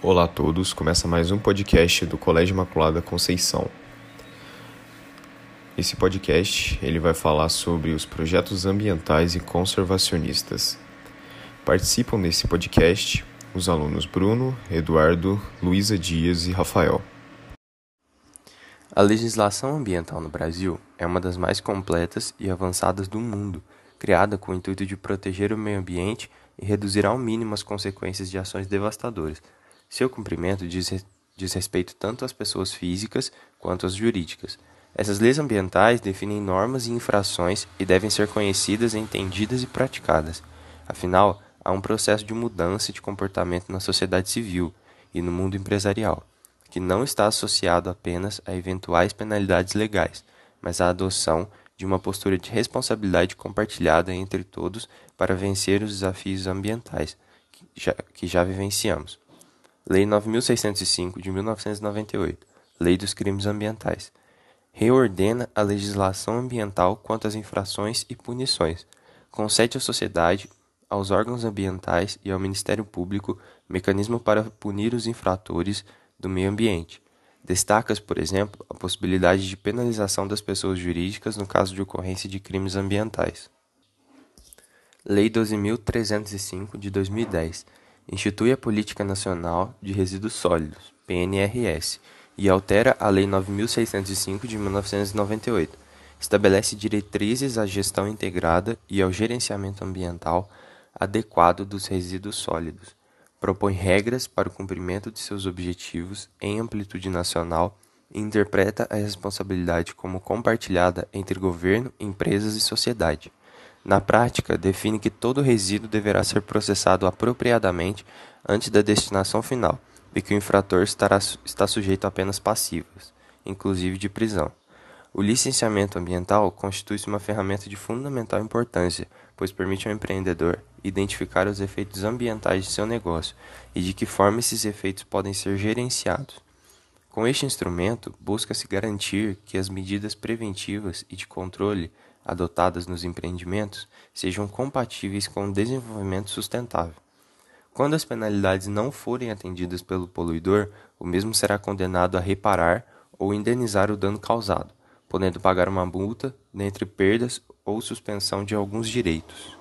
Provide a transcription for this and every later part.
Olá a todos, começa mais um podcast do Colégio Imaculada Conceição. Esse podcast ele vai falar sobre os projetos ambientais e conservacionistas. Participam desse podcast os alunos Bruno, Eduardo, Luísa Dias e Rafael. A legislação ambiental no Brasil é uma das mais completas e avançadas do mundo, criada com o intuito de proteger o meio ambiente e reduzir ao mínimo as consequências de ações devastadoras seu cumprimento diz, diz respeito tanto às pessoas físicas quanto às jurídicas. Essas leis ambientais definem normas e infrações e devem ser conhecidas, entendidas e praticadas. Afinal, há um processo de mudança de comportamento na sociedade civil e no mundo empresarial, que não está associado apenas a eventuais penalidades legais, mas à adoção de uma postura de responsabilidade compartilhada entre todos para vencer os desafios ambientais que já, que já vivenciamos. Lei 9605 de 1998, Lei dos Crimes Ambientais. Reordena a legislação ambiental quanto às infrações e punições. Concede à sociedade, aos órgãos ambientais e ao Ministério Público mecanismo para punir os infratores do meio ambiente. Destaca-se, por exemplo, a possibilidade de penalização das pessoas jurídicas no caso de ocorrência de crimes ambientais. Lei 12.305 de 2010 institui a Política Nacional de Resíduos Sólidos, PNRS, e altera a Lei 9605 de 1998. Estabelece diretrizes à gestão integrada e ao gerenciamento ambiental adequado dos resíduos sólidos. Propõe regras para o cumprimento de seus objetivos em amplitude nacional e interpreta a responsabilidade como compartilhada entre governo, empresas e sociedade. Na prática, define que todo resíduo deverá ser processado apropriadamente antes da destinação final e que o infrator estará, está sujeito a penas passivas, inclusive de prisão. O licenciamento ambiental constitui-se uma ferramenta de fundamental importância, pois permite ao empreendedor identificar os efeitos ambientais de seu negócio e de que forma esses efeitos podem ser gerenciados. Com este instrumento, busca-se garantir que as medidas preventivas e de controle adotadas nos empreendimentos sejam compatíveis com o desenvolvimento sustentável. Quando as penalidades não forem atendidas pelo poluidor, o mesmo será condenado a reparar ou indenizar o dano causado, podendo pagar uma multa, dentre perdas ou suspensão de alguns direitos.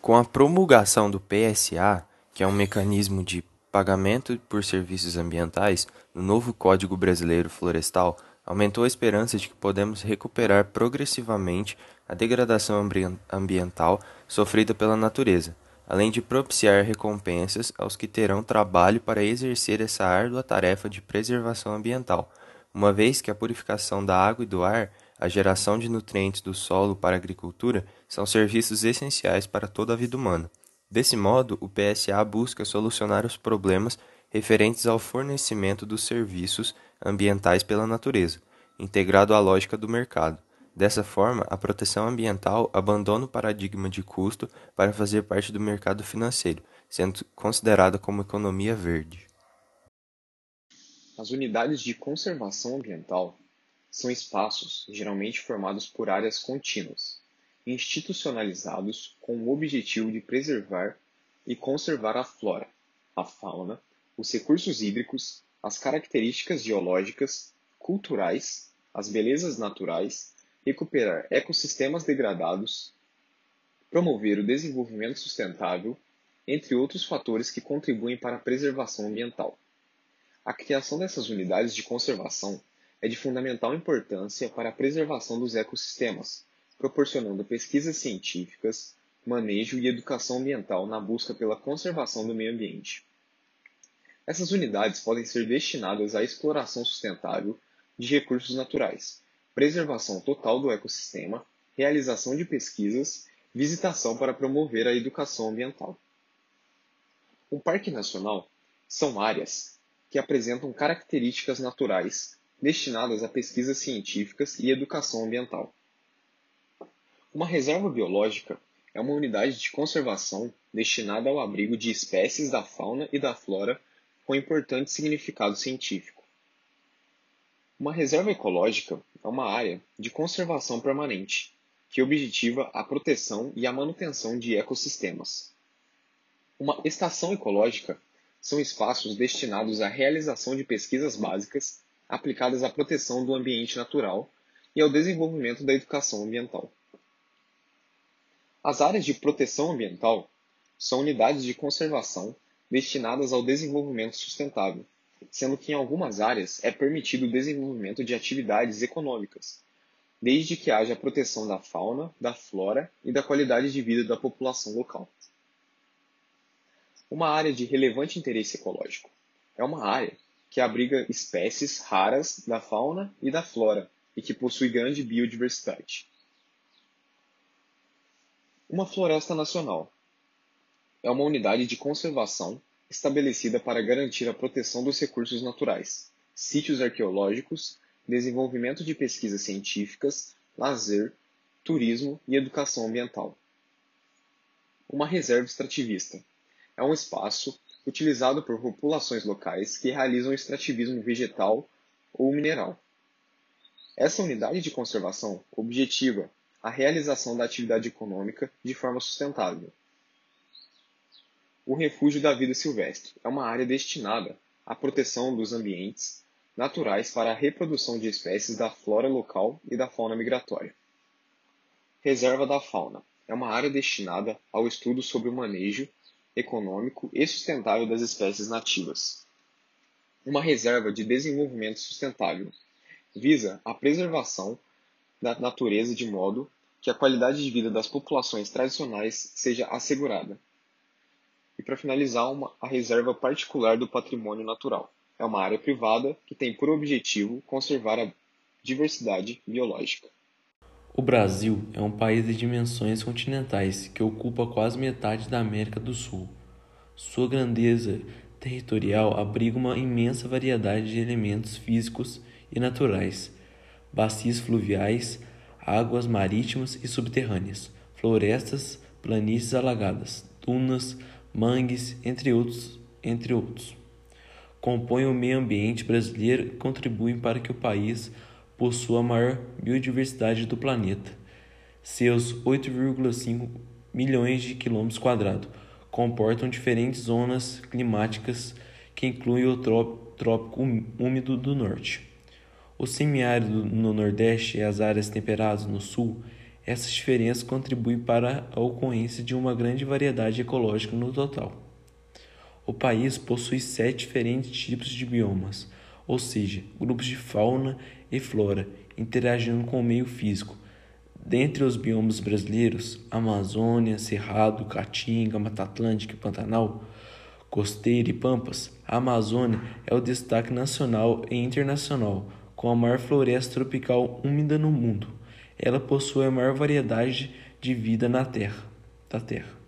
Com a promulgação do PSA, que é um mecanismo de pagamento por serviços ambientais, no novo Código Brasileiro Florestal, aumentou a esperança de que podemos recuperar progressivamente a degradação ambiental sofrida pela natureza, além de propiciar recompensas aos que terão trabalho para exercer essa árdua tarefa de preservação ambiental, uma vez que a purificação da água e do ar, a geração de nutrientes do solo para a agricultura são serviços essenciais para toda a vida humana. Desse modo, o PSA busca solucionar os problemas referentes ao fornecimento dos serviços ambientais pela natureza, integrado à lógica do mercado. Dessa forma, a proteção ambiental abandona o paradigma de custo para fazer parte do mercado financeiro, sendo considerada como economia verde. As unidades de conservação ambiental são espaços geralmente formados por áreas contínuas, institucionalizados com o objetivo de preservar e conservar a flora, a fauna, os recursos hídricos, as características geológicas, culturais, as belezas naturais, recuperar ecossistemas degradados, promover o desenvolvimento sustentável, entre outros fatores que contribuem para a preservação ambiental. A criação dessas unidades de conservação é de fundamental importância para a preservação dos ecossistemas, proporcionando pesquisas científicas, manejo e educação ambiental na busca pela conservação do meio ambiente. Essas unidades podem ser destinadas à exploração sustentável de recursos naturais, preservação total do ecossistema, realização de pesquisas, visitação para promover a educação ambiental. Um parque nacional são áreas que apresentam características naturais destinadas a pesquisas científicas e educação ambiental. Uma reserva biológica é uma unidade de conservação destinada ao abrigo de espécies da fauna e da flora com importante significado científico. Uma reserva ecológica é uma área de conservação permanente que objetiva a proteção e a manutenção de ecossistemas. Uma estação ecológica são espaços destinados à realização de pesquisas básicas aplicadas à proteção do ambiente natural e ao desenvolvimento da educação ambiental. As áreas de proteção ambiental são unidades de conservação destinadas ao desenvolvimento sustentável, sendo que em algumas áreas é permitido o desenvolvimento de atividades econômicas, desde que haja proteção da fauna, da flora e da qualidade de vida da população local. Uma área de relevante interesse ecológico é uma área que abriga espécies raras da fauna e da flora e que possui grande biodiversidade. Uma floresta nacional é uma unidade de conservação estabelecida para garantir a proteção dos recursos naturais, sítios arqueológicos, desenvolvimento de pesquisas científicas, lazer, turismo e educação ambiental. Uma reserva extrativista é um espaço utilizado por populações locais que realizam extrativismo vegetal ou mineral. Essa unidade de conservação objetiva a realização da atividade econômica de forma sustentável. O Refúgio da Vida Silvestre é uma área destinada à proteção dos ambientes naturais para a reprodução de espécies da flora local e da fauna migratória. Reserva da Fauna é uma área destinada ao estudo sobre o manejo econômico e sustentável das espécies nativas. Uma reserva de desenvolvimento sustentável visa a preservação da natureza de modo que a qualidade de vida das populações tradicionais seja assegurada. E para finalizar, uma, a reserva particular do patrimônio natural. É uma área privada que tem por objetivo conservar a diversidade biológica. O Brasil é um país de dimensões continentais que ocupa quase metade da América do Sul. Sua grandeza territorial abriga uma imensa variedade de elementos físicos e naturais, bacias fluviais, águas marítimas e subterrâneas, florestas, planícies alagadas, dunas, mangues, entre outros, entre outros. Compõem o meio ambiente brasileiro e contribuem para que o país possua a maior biodiversidade do planeta. Seus 8,5 milhões de quilômetros quadrados comportam diferentes zonas climáticas que incluem o trópico úmido do norte. O semiárido no Nordeste e as áreas temperadas no Sul, essas diferenças contribuem para a ocorrência de uma grande variedade ecológica no total. O país possui sete diferentes tipos de biomas, ou seja, grupos de fauna e flora interagindo com o meio físico. Dentre os biomas brasileiros, Amazônia, Cerrado, Caatinga, Mata Atlântica e Pantanal, Costeira e Pampas, a Amazônia é o destaque nacional e internacional, com a maior floresta tropical úmida no mundo. Ela possui a maior variedade de vida na Terra, da Terra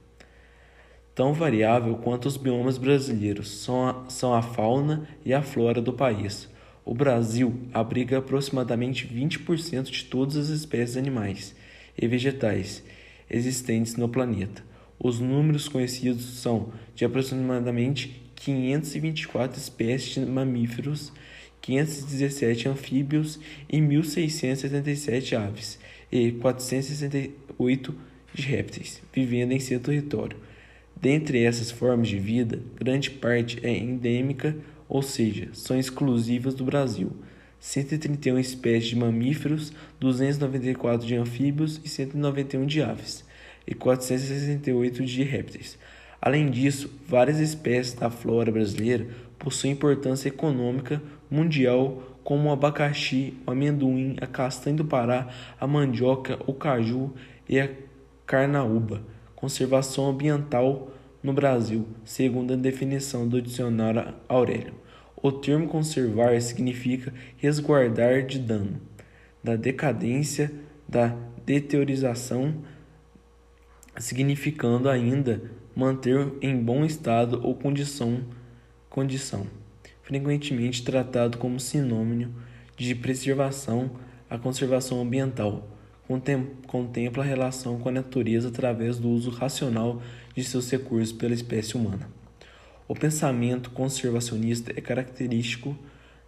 tão variável quanto os biomas brasileiros são a, são a fauna e a flora do país. O Brasil abriga aproximadamente 20% de todas as espécies animais e vegetais existentes no planeta. Os números conhecidos são de aproximadamente 524 espécies de mamíferos, 517 anfíbios e 1.677 aves e 468 de répteis vivendo em seu território. Dentre essas formas de vida, grande parte é endêmica, ou seja, são exclusivas do Brasil. 131 espécies de mamíferos, 294 de anfíbios e 191 de aves, e 468 de répteis. Além disso, várias espécies da flora brasileira possuem importância econômica mundial, como o abacaxi, o amendoim, a castanha do Pará, a mandioca, o caju e a carnaúba conservação ambiental no Brasil, segundo a definição do dicionário Aurélio. O termo conservar significa resguardar de dano, da decadência, da deteriorização, significando ainda manter em bom estado ou condição, condição frequentemente tratado como sinônimo de preservação, a conservação ambiental contempla a relação com a natureza através do uso racional de seus recursos pela espécie humana. O pensamento conservacionista é característico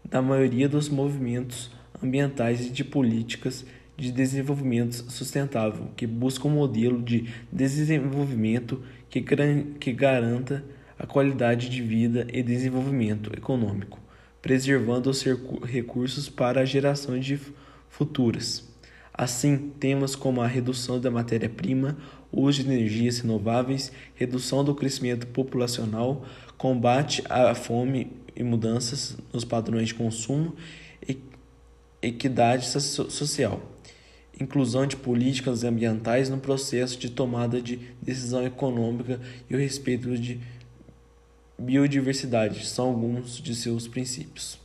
da maioria dos movimentos ambientais e de políticas de desenvolvimento sustentável que buscam um modelo de desenvolvimento que, que garanta a qualidade de vida e desenvolvimento econômico, preservando os recursos para a geração de futuras. Assim, temas como a redução da matéria-prima, uso de energias renováveis, redução do crescimento populacional, combate à fome e mudanças nos padrões de consumo, equidade social, inclusão de políticas ambientais no processo de tomada de decisão econômica e o respeito de biodiversidade são alguns de seus princípios.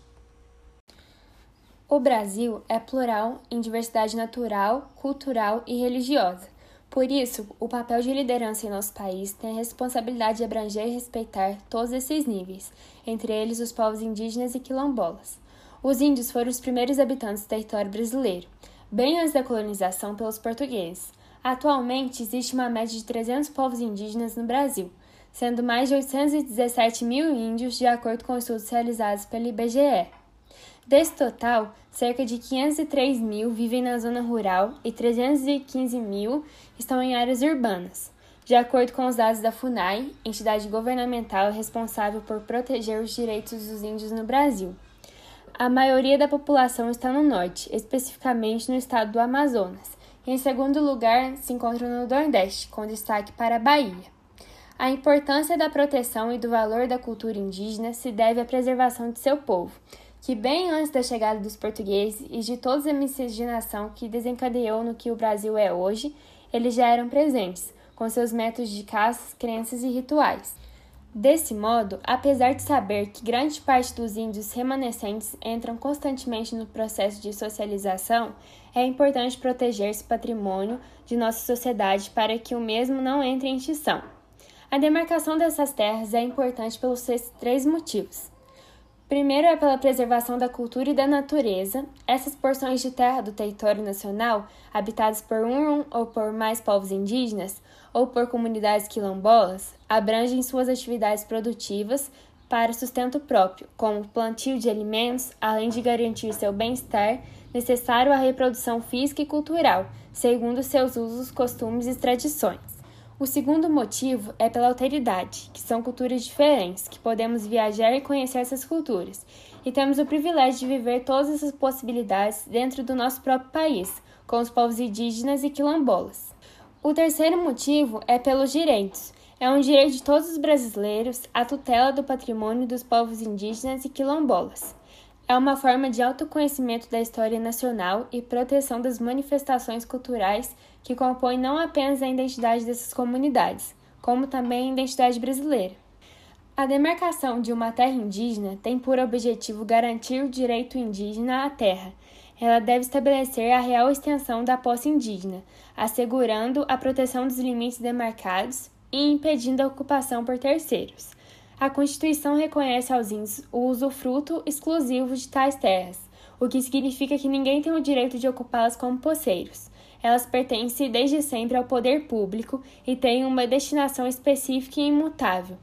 O Brasil é plural em diversidade natural, cultural e religiosa. Por isso, o papel de liderança em nosso país tem a responsabilidade de abranger e respeitar todos esses níveis, entre eles os povos indígenas e quilombolas. Os índios foram os primeiros habitantes do território brasileiro, bem antes da colonização pelos portugueses. Atualmente, existe uma média de 300 povos indígenas no Brasil, sendo mais de 817 mil índios, de acordo com estudos realizados pelo IBGE. Desse total, cerca de 503 mil vivem na zona rural e 315 mil estão em áreas urbanas, de acordo com os dados da FUNAI, entidade governamental responsável por proteger os direitos dos índios no Brasil. A maioria da população está no norte, especificamente no estado do Amazonas. E em segundo lugar, se encontra no Nordeste, com destaque para a Bahia. A importância da proteção e do valor da cultura indígena se deve à preservação de seu povo, que bem antes da chegada dos portugueses e de toda a miscigenação que desencadeou no que o Brasil é hoje, eles já eram presentes, com seus métodos de caça, crenças e rituais. Desse modo, apesar de saber que grande parte dos índios remanescentes entram constantemente no processo de socialização, é importante proteger esse patrimônio de nossa sociedade para que o mesmo não entre em extinção. A demarcação dessas terras é importante pelos três motivos. Primeiro é pela preservação da cultura e da natureza. Essas porções de terra do território nacional, habitadas por um ou por mais povos indígenas ou por comunidades quilombolas, abrangem suas atividades produtivas para sustento próprio, como plantio de alimentos, além de garantir seu bem-estar necessário à reprodução física e cultural, segundo seus usos, costumes e tradições. O segundo motivo é pela alteridade, que são culturas diferentes, que podemos viajar e conhecer essas culturas, e temos o privilégio de viver todas essas possibilidades dentro do nosso próprio país, com os povos indígenas e quilombolas. O terceiro motivo é pelos direitos. É um direito de todos os brasileiros a tutela do patrimônio dos povos indígenas e quilombolas. É uma forma de autoconhecimento da história nacional e proteção das manifestações culturais que compõem não apenas a identidade dessas comunidades, como também a identidade brasileira. A demarcação de uma terra indígena tem por objetivo garantir o direito indígena à terra. Ela deve estabelecer a real extensão da posse indígena, assegurando a proteção dos limites demarcados e impedindo a ocupação por terceiros. A Constituição reconhece aos índios o usufruto exclusivo de tais terras, o que significa que ninguém tem o direito de ocupá-las como poceiros. Elas pertencem desde sempre ao poder público e têm uma destinação específica e imutável.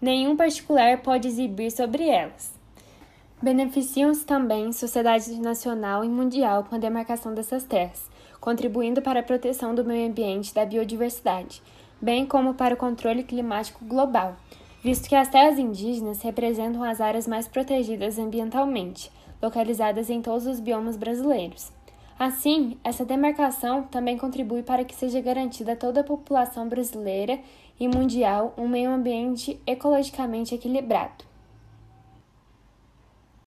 Nenhum particular pode exibir sobre elas. Beneficiam-se também sociedade nacional e mundial com a demarcação dessas terras, contribuindo para a proteção do meio ambiente e da biodiversidade, bem como para o controle climático global visto que as terras indígenas representam as áreas mais protegidas ambientalmente, localizadas em todos os biomas brasileiros. Assim, essa demarcação também contribui para que seja garantida a toda a população brasileira e mundial um meio ambiente ecologicamente equilibrado.